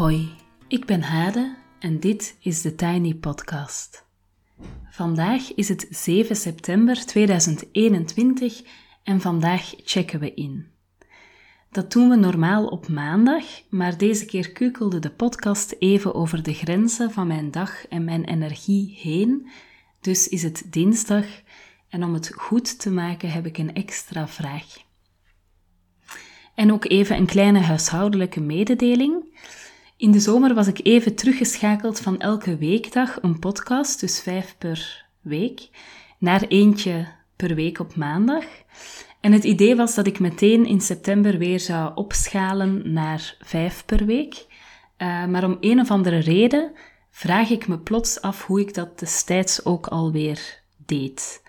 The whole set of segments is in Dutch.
Hoi, ik ben Hade en dit is de Tiny Podcast. Vandaag is het 7 september 2021 en vandaag checken we in. Dat doen we normaal op maandag, maar deze keer kukelde de podcast even over de grenzen van mijn dag en mijn energie heen, dus is het dinsdag en om het goed te maken heb ik een extra vraag. En ook even een kleine huishoudelijke mededeling. In de zomer was ik even teruggeschakeld van elke weekdag een podcast, dus vijf per week, naar eentje per week op maandag. En het idee was dat ik meteen in september weer zou opschalen naar vijf per week. Uh, maar om een of andere reden vraag ik me plots af hoe ik dat destijds ook alweer deed.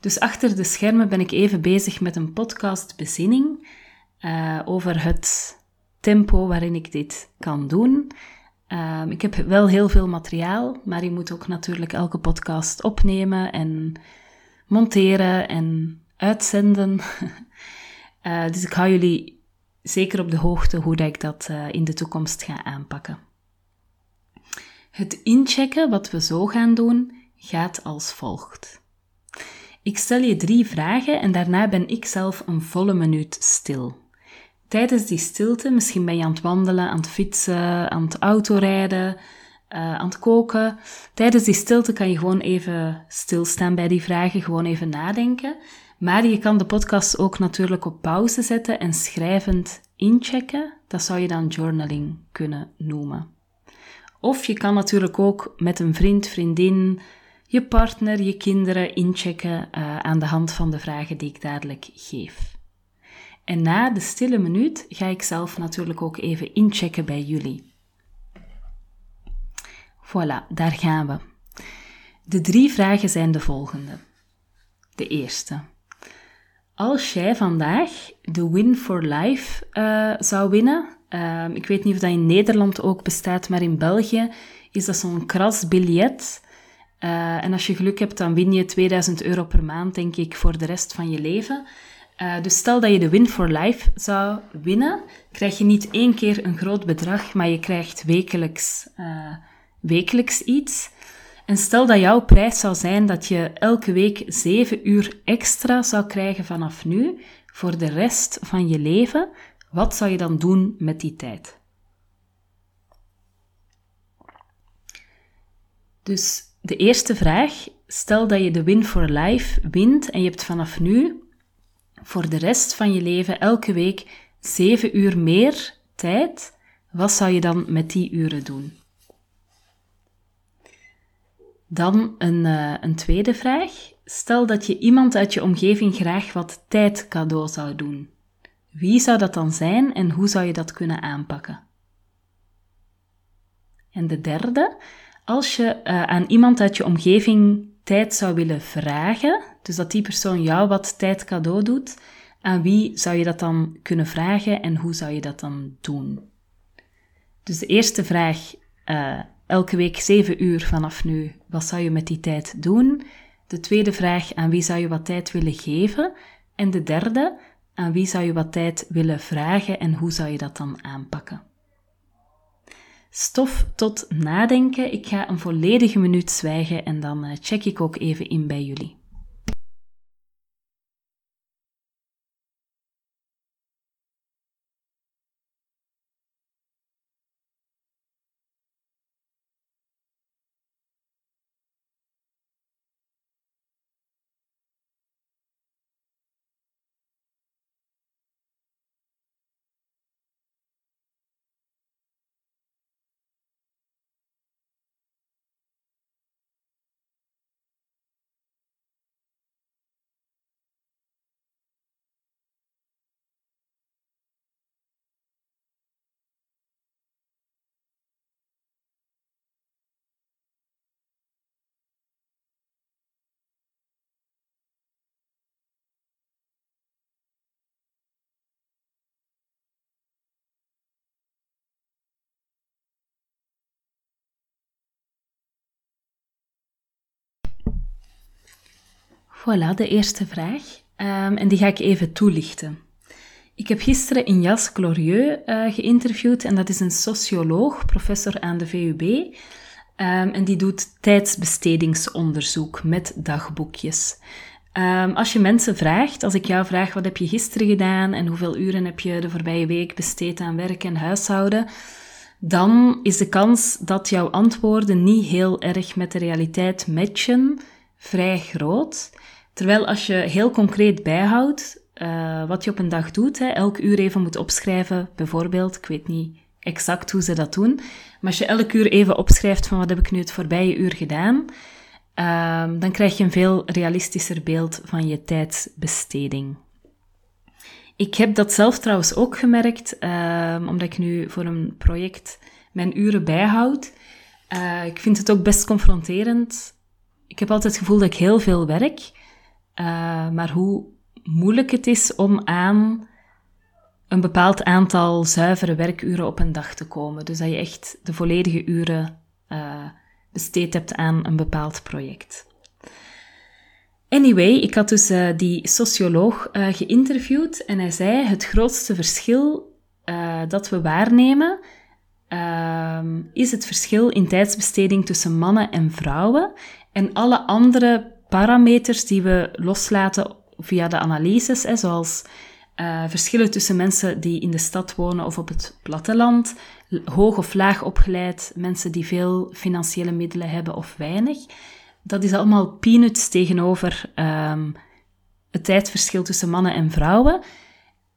Dus achter de schermen ben ik even bezig met een podcast bezinning uh, over het tempo waarin ik dit kan doen. Um, ik heb wel heel veel materiaal, maar je moet ook natuurlijk elke podcast opnemen en monteren en uitzenden. uh, dus ik hou jullie zeker op de hoogte hoe dat ik dat uh, in de toekomst ga aanpakken. Het inchecken wat we zo gaan doen gaat als volgt. Ik stel je drie vragen en daarna ben ik zelf een volle minuut stil. Tijdens die stilte, misschien ben je aan het wandelen, aan het fietsen, aan het autorijden, uh, aan het koken. Tijdens die stilte kan je gewoon even stilstaan bij die vragen, gewoon even nadenken. Maar je kan de podcast ook natuurlijk op pauze zetten en schrijvend inchecken. Dat zou je dan journaling kunnen noemen. Of je kan natuurlijk ook met een vriend, vriendin, je partner, je kinderen inchecken uh, aan de hand van de vragen die ik dadelijk geef. En na de stille minuut ga ik zelf natuurlijk ook even inchecken bij jullie. Voilà, daar gaan we. De drie vragen zijn de volgende. De eerste. Als jij vandaag de Win for Life uh, zou winnen, uh, ik weet niet of dat in Nederland ook bestaat, maar in België is dat zo'n kras biljet. Uh, en als je geluk hebt, dan win je 2000 euro per maand, denk ik, voor de rest van je leven. Uh, dus stel dat je de Win for Life zou winnen, krijg je niet één keer een groot bedrag, maar je krijgt wekelijks, uh, wekelijks iets. En stel dat jouw prijs zou zijn dat je elke week 7 uur extra zou krijgen vanaf nu voor de rest van je leven, wat zou je dan doen met die tijd? Dus de eerste vraag, stel dat je de Win for Life wint en je hebt vanaf nu voor de rest van je leven elke week 7 uur meer tijd, wat zou je dan met die uren doen? Dan een, uh, een tweede vraag. Stel dat je iemand uit je omgeving graag wat tijd cadeau zou doen. Wie zou dat dan zijn en hoe zou je dat kunnen aanpakken? En de derde, als je uh, aan iemand uit je omgeving tijd zou willen vragen, dus dat die persoon jou wat tijd cadeau doet, aan wie zou je dat dan kunnen vragen en hoe zou je dat dan doen? Dus de eerste vraag, uh, elke week 7 uur vanaf nu, wat zou je met die tijd doen? De tweede vraag, aan wie zou je wat tijd willen geven? En de derde, aan wie zou je wat tijd willen vragen en hoe zou je dat dan aanpakken? Stof tot nadenken. Ik ga een volledige minuut zwijgen en dan eh, check ik ook even in bij jullie. Voilà, de eerste vraag. Um, en die ga ik even toelichten. Ik heb gisteren Injas Glorieux uh, geïnterviewd en dat is een socioloog, professor aan de VUB. Ehm, en die doet tijdsbestedingsonderzoek met dagboekjes. Um, als je mensen vraagt, als ik jou vraag wat heb je gisteren gedaan en hoeveel uren heb je de voorbije week besteed aan werk en huishouden, dan is de kans dat jouw antwoorden niet heel erg met de realiteit matchen vrij groot. Terwijl als je heel concreet bijhoudt uh, wat je op een dag doet, hè, elk uur even moet opschrijven, bijvoorbeeld, ik weet niet exact hoe ze dat doen, maar als je elk uur even opschrijft van wat heb ik nu het voorbije uur gedaan, uh, dan krijg je een veel realistischer beeld van je tijdsbesteding. Ik heb dat zelf trouwens ook gemerkt, uh, omdat ik nu voor een project mijn uren bijhoud. Uh, ik vind het ook best confronterend. Ik heb altijd het gevoel dat ik heel veel werk, uh, maar hoe moeilijk het is om aan een bepaald aantal zuivere werkuren op een dag te komen. Dus dat je echt de volledige uren uh, besteed hebt aan een bepaald project. Anyway, ik had dus uh, die socioloog geïnterviewd en hij zei het grootste verschil dat we waarnemen ehm, is het verschil in tijdsbesteding tussen mannen en vrouwen en alle andere parameters die we loslaten via de analyses, hè, zoals uh, verschillen tussen mensen die in de stad wonen of op het platteland, hoog of laag opgeleid, mensen die veel financiële middelen hebben of weinig. Dat is allemaal peanuts tegenover um, het tijdverschil tussen mannen en vrouwen.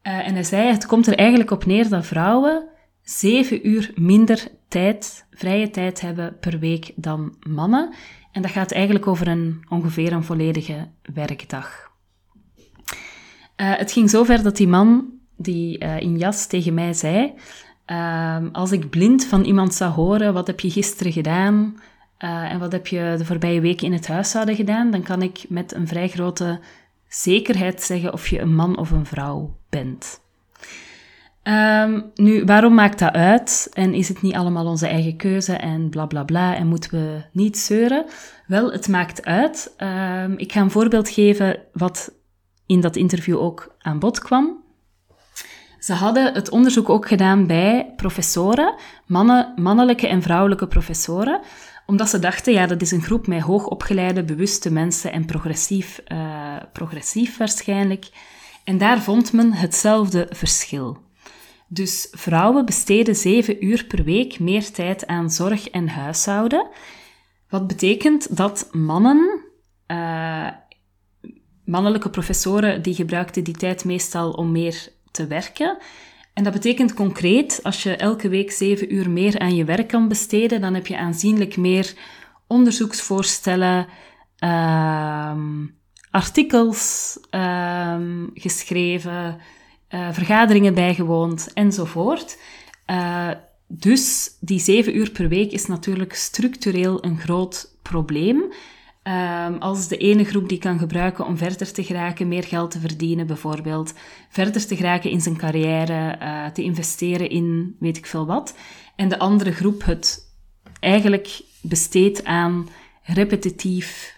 Uh, en hij zei, het komt er eigenlijk op neer dat vrouwen zeven uur minder tijd, vrije tijd hebben per week dan mannen. En dat gaat eigenlijk over een, ongeveer een volledige werkdag. Uh, het ging zover dat die man die uh, in jas tegen mij zei: uh, Als ik blind van iemand zou horen, wat heb je gisteren gedaan uh, en wat heb je de voorbije weken in het huishouden gedaan, dan kan ik met een vrij grote zekerheid zeggen of je een man of een vrouw bent. Um, nu, waarom maakt dat uit? En is het niet allemaal onze eigen keuze en bla bla bla en moeten we niet zeuren? Wel, het maakt uit. Um, ik ga een voorbeeld geven wat in dat interview ook aan bod kwam. Ze hadden het onderzoek ook gedaan bij professoren, mannen, mannelijke en vrouwelijke professoren, omdat ze dachten, ja, dat is een groep met hoogopgeleide, bewuste mensen en progressief, uh, progressief waarschijnlijk. En daar vond men hetzelfde verschil. Dus vrouwen besteden zeven uur per week meer tijd aan zorg en huishouden. Wat betekent dat mannen uh, mannelijke professoren die gebruikten die tijd meestal om meer te werken. En dat betekent concreet, als je elke week zeven uur meer aan je werk kan besteden, dan heb je aanzienlijk meer onderzoeksvoorstellen, uh, artikels uh, geschreven, uh, vergaderingen bijgewoond enzovoort. Uh, dus die zeven uur per week is natuurlijk structureel een groot probleem. Um, als de ene groep die kan gebruiken om verder te geraken, meer geld te verdienen bijvoorbeeld, verder te geraken in zijn carrière, uh, te investeren in weet ik veel wat, en de andere groep het eigenlijk besteedt aan repetitief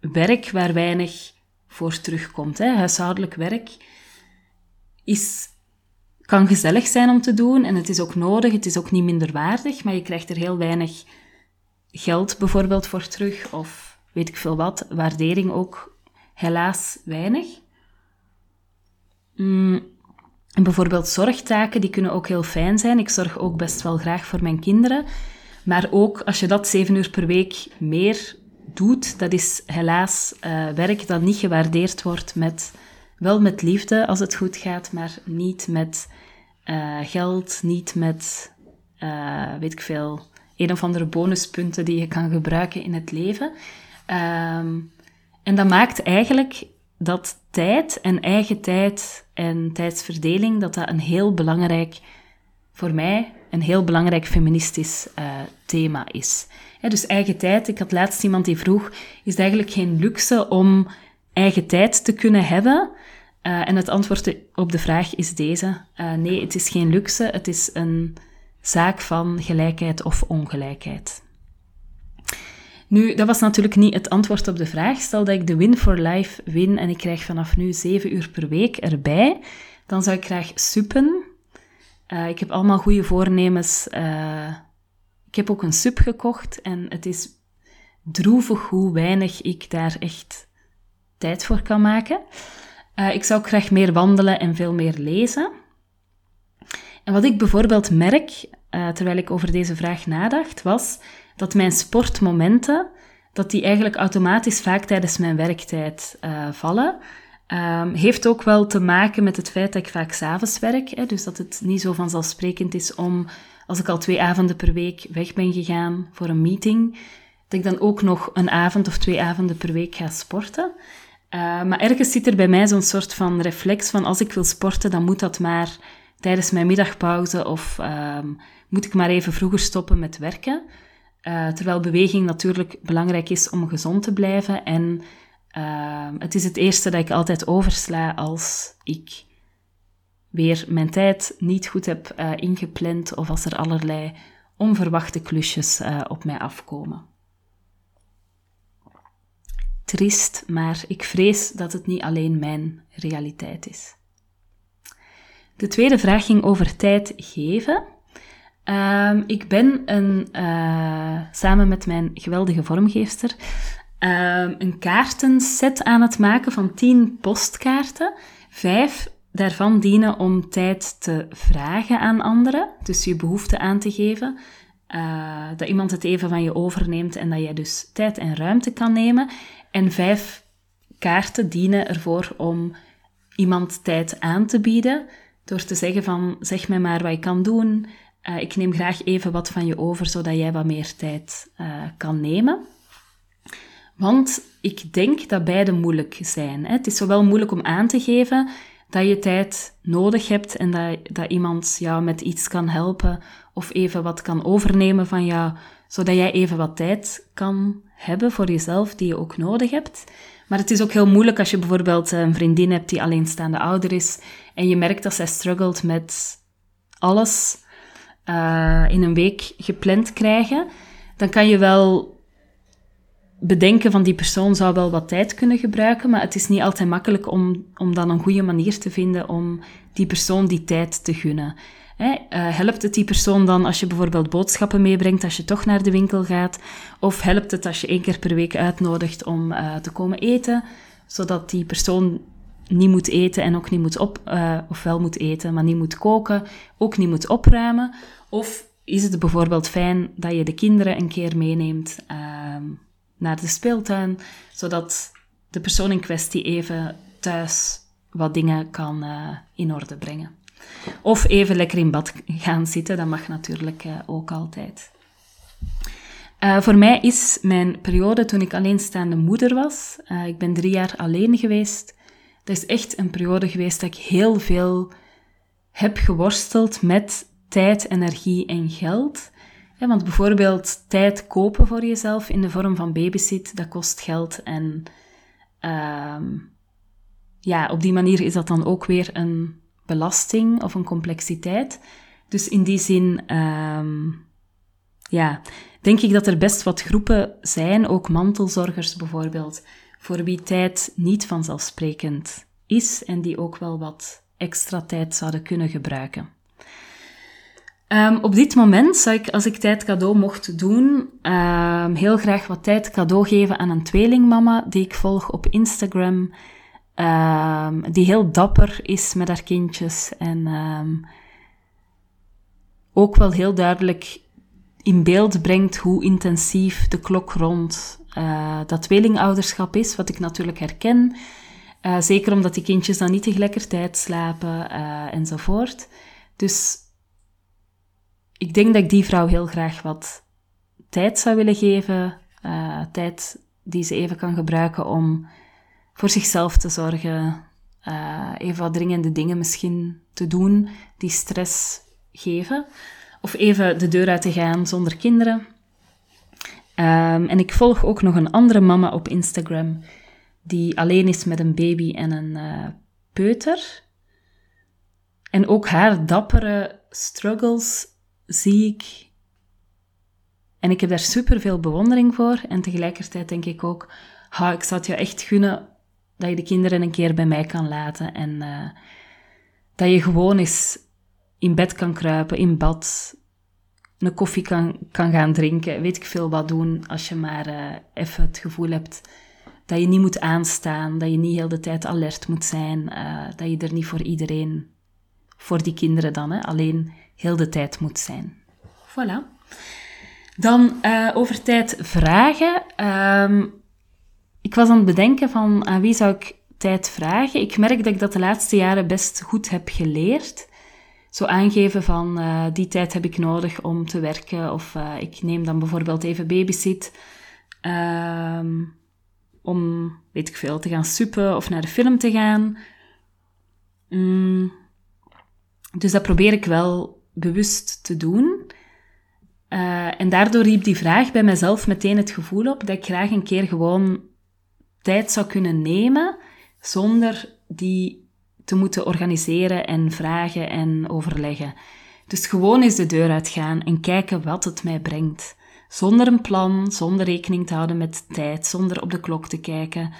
werk waar weinig voor terugkomt. Hè. Huishoudelijk werk is, kan gezellig zijn om te doen en het is ook nodig, het is ook niet minder waardig, maar je krijgt er heel weinig geld bijvoorbeeld voor terug of weet ik veel wat, waardering ook helaas weinig. Mm, en bijvoorbeeld zorgtaken, die kunnen ook heel fijn zijn. Ik zorg ook best wel graag voor mijn kinderen. Maar ook als je dat zeven uur per week meer doet, dat is helaas uh, werk dat niet gewaardeerd wordt met, wel met liefde als het goed gaat, maar niet met uh, geld, niet met, uh, weet ik veel, een of andere bonuspunten die je kan gebruiken in het leven. Um, en dat maakt eigenlijk dat tijd en eigen tijd en tijdsverdeling, dat dat een heel belangrijk, voor mij, een heel belangrijk feministisch uh, thema is. dus eigen tijd, ik had laatst iemand die vroeg, is het eigenlijk geen luxe om eigen tijd te kunnen hebben? Uh, en het antwoord op de vraag is deze. Uh, nee, het is geen luxe, het is een zaak van gelijkheid of ongelijkheid. Nu, dat was natuurlijk niet het antwoord op de vraag. Stel dat ik de Win for Life win en ik krijg vanaf nu 7 uur per week erbij, dan zou ik graag suppen. Uh, ik heb allemaal goede voornemens. ik heb ook een sup gekocht en het is droevig hoe weinig ik daar echt tijd voor kan maken. Ik zou graag meer wandelen en veel meer lezen. En wat ik bijvoorbeeld merk, terwijl ik over deze vraag nadacht, was dat mijn sportmomenten, dat die eigenlijk automatisch vaak tijdens mijn werktijd uh, vallen. Um, heeft ook wel te maken met het feit dat ik vaak s'avonds werk. Hè, dus dat het niet zo vanzelfsprekend is om, als ik al twee avonden per week weg ben gegaan voor een meeting, dat ik dan ook nog een avond of twee avonden per week ga sporten. Uh, maar ergens zit er bij mij zo'n soort van reflex van als ik wil sporten, dan moet dat maar tijdens mijn middagpauze of um, moet ik maar even vroeger stoppen met werken. Uh, terwijl beweging natuurlijk belangrijk is om gezond te blijven. En uh, het is het eerste dat ik altijd oversla als ik weer mijn tijd niet goed heb uh, ingepland of als er allerlei onverwachte klusjes op mij afkomen. Triest, maar ik vrees dat het niet alleen mijn realiteit is. De tweede vraag ging over tijd geven. Um, ik ben een, uh, samen met mijn geweldige vormgeefster um, een kaartenset aan het maken van tien postkaarten. Vijf daarvan dienen om tijd te vragen aan anderen, dus je behoefte aan te geven. Uh, dat iemand het even van je overneemt en dat jij dus tijd en ruimte kan nemen. En vijf kaarten dienen ervoor om iemand tijd aan te bieden, door te zeggen van zeg mij maar wat je kan doen, uh, ik neem graag even wat van je over, zodat jij wat meer tijd uh, kan nemen. Want ik denk dat beide moeilijk zijn. Hè. Het is zowel moeilijk om aan te geven dat je tijd nodig hebt en dat, dat iemand jou met iets kan helpen of even wat kan overnemen van jou, zodat jij even wat tijd kan hebben voor jezelf die je ook nodig hebt. Maar het is ook heel moeilijk als je bijvoorbeeld een vriendin hebt die alleenstaande ouder is en je merkt dat zij struggelt met alles uh, in een week gepland krijgen, dan kan je wel bedenken van die persoon zou wel wat tijd kunnen gebruiken, maar het is niet altijd makkelijk om, om dan een goede manier te vinden om die persoon die tijd te gunnen. Uh, helpt het die persoon dan als je bijvoorbeeld boodschappen meebrengt als je toch naar de winkel gaat? Of helpt het als je één keer per week uitnodigt om uh, te komen eten, zodat die persoon niet moet eten en ook niet moet op, uh, of wel moet eten, maar niet moet koken, ook niet moet opruimen? Of is het bijvoorbeeld fijn dat je de kinderen een keer meeneemt uh, naar de speeltuin, zodat de persoon in kwestie even thuis wat dingen kan in orde brengen? Of even lekker in bad gaan zitten, dat mag natuurlijk uh, ook altijd. Uh, voor mij is mijn periode toen ik alleenstaande moeder was, ik ben drie jaar alleen geweest, dat is echt een periode geweest dat ik heel veel heb geworsteld met tijd, energie en geld. want bijvoorbeeld tijd kopen voor jezelf in de vorm van babysit, dat kost geld. En uh, ja, op die manier is dat dan ook weer een belasting of een complexiteit. Dus in die zin, uh, ja, denk ik dat er best wat groepen zijn, ook mantelzorgers bijvoorbeeld, voor wie tijd niet vanzelfsprekend is en die ook wel wat extra tijd zouden kunnen gebruiken. Um, op dit moment zou ik, als ik tijd cadeau mocht doen, um, heel graag wat tijd cadeau geven aan een tweelingmama die ik volg op Instagram. Um, die heel dapper is met haar kindjes en ook wel heel duidelijk in beeld brengt hoe intensief de klok rond uh, dat tweelingouderschap is, wat ik natuurlijk herken. Uh, zeker omdat die kindjes dan niet tegelijkertijd slapen uh, enzovoort. Dus ik denk dat ik die vrouw heel graag wat tijd zou willen geven. Tijd die ze even kan gebruiken om voor zichzelf te zorgen. Uh, even wat dringende dingen misschien te doen die stress geven. Of even de deur uit te gaan zonder kinderen. Um, en ik volg ook nog een andere mama op Instagram die alleen is met een baby en een uh, peuter. En ook haar dappere struggles zie ik. En ik heb daar super veel bewondering voor. En tegelijkertijd denk ik ook, ha, ik zou het je echt gunnen dat je de kinderen een keer bij mij kan laten. En uh, dat je gewoon eens in bed kan kruipen, in bad, een koffie kan, kan gaan drinken, weet ik veel wat doen, als je maar uh, even het gevoel hebt dat je niet moet aanstaan, dat je niet heel de tijd alert moet zijn, uh, dat je er niet voor iedereen, voor die kinderen dan, hè, alleen heel de tijd moet zijn. Voilà. Dan over tijd vragen. Um, ik was aan het bedenken van aan wie zou ik tijd vragen. Ik merk dat ik dat de laatste jaren best goed heb geleerd. Zo aangeven van uh, die tijd heb ik nodig om te werken. Of uh, ik neem dan bijvoorbeeld even babysit. Um, om, weet ik veel, te gaan suppen of naar de film te gaan. Mm. Dus dat probeer ik wel bewust te doen. Uh, en daardoor riep die vraag bij mezelf meteen het gevoel op dat ik graag een keer gewoon tijd zou kunnen nemen zonder die te moeten organiseren en vragen en overleggen. Dus gewoon eens de deur uitgaan en kijken wat het mij brengt. Zonder een plan, zonder rekening te houden met tijd, zonder op de klok te kijken,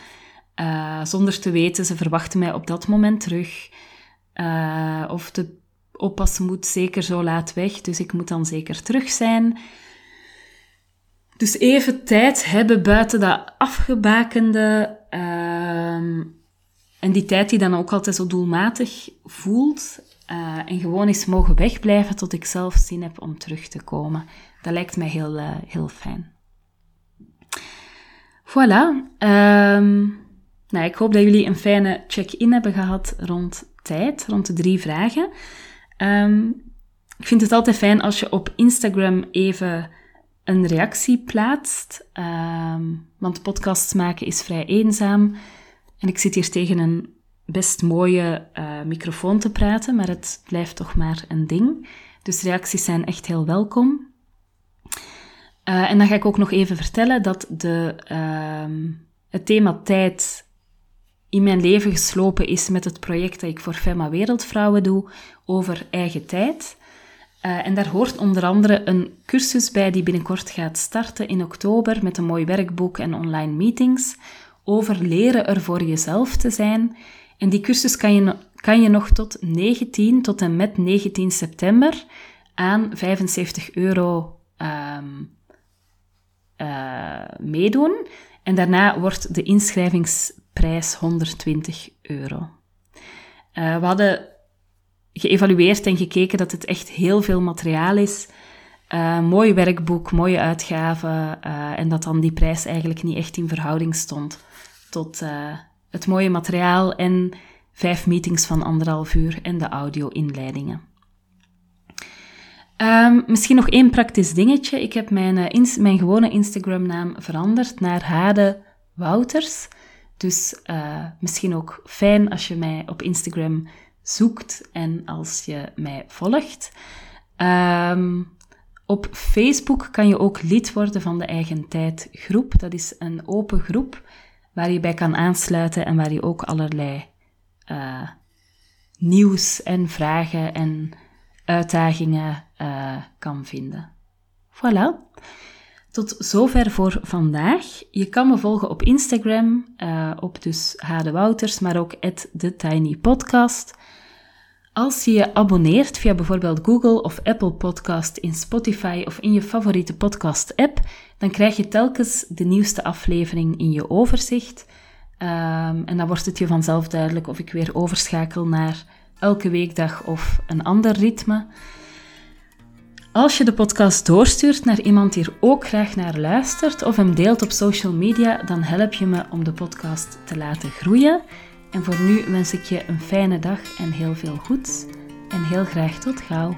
uh, zonder te weten ze verwachten mij op dat moment terug. Uh, of de oppas moet zeker zo laat weg, dus ik moet dan zeker terug zijn. Dus even tijd hebben buiten dat afgebakende. Uh, en die tijd die dan ook altijd zo doelmatig voelt. Uh, en gewoon eens mogen wegblijven tot ik zelf zin heb om terug te komen. Dat lijkt mij heel, uh, heel fijn. Voilà. Um, nou, ik hoop dat jullie een fijne check-in hebben gehad rond tijd, rond de drie vragen. Um, ik vind het altijd fijn als je op Instagram even een reactie plaatst. Um, want podcasts maken is vrij eenzaam. En ik zit hier tegen een best mooie uh, microfoon te praten, maar het blijft toch maar een ding. Dus reacties zijn echt heel welkom. Uh, en dan ga ik ook nog even vertellen dat de, uh, het thema tijd in mijn leven geslopen is met het project dat ik voor Femma Wereldvrouwen doe over eigen tijd. Uh, en daar hoort onder andere een cursus bij die binnenkort gaat starten in oktober met een mooi werkboek en online meetings over leren er voor jezelf te zijn. En die cursus kan je, kan je nog tot 19, tot en met 19 september aan 75 euro um, uh, meedoen. En daarna wordt de inschrijvingsprijs 120 euro. Uh, we hadden geëvalueerd en gekeken dat het echt heel veel materiaal is. Uh, mooi werkboek, mooie uitgaven. Uh, en dat dan die prijs eigenlijk niet echt in verhouding stond tot uh, het mooie materiaal en vijf meetings van anderhalf uur en de audio-inleidingen. Um, misschien nog één praktisch dingetje. Ik heb mijn, mijn gewone Instagram-naam veranderd naar Hade Wouters. Dus misschien ook fijn als je mij op Instagram zoekt en als je mij volgt. Um, op Facebook kan je ook lid worden van de Eigen Tijd groep. Dat is een open groep waar je bij kan aansluiten en waar je ook allerlei uh, nieuws en vragen en uitdagingen uh, kan vinden. Voilà. Tot zover voor vandaag. Je kan me volgen op Instagram, uh, op dus Hade Wouters, maar ook at The Tiny Podcast. Als je je abonneert via bijvoorbeeld Google of Apple Podcast in Spotify of in je favoriete podcast-app, dan krijg je telkens de nieuwste aflevering in je overzicht. Um, en dan wordt het je vanzelf duidelijk of ik weer overschakel naar elke weekdag of een ander ritme. Als je de podcast doorstuurt naar iemand die er ook graag naar luistert of hem deelt op social media, dan help je me om de podcast te laten groeien. En voor nu wens ik je een fijne dag en heel veel goeds. En heel graag tot gauw.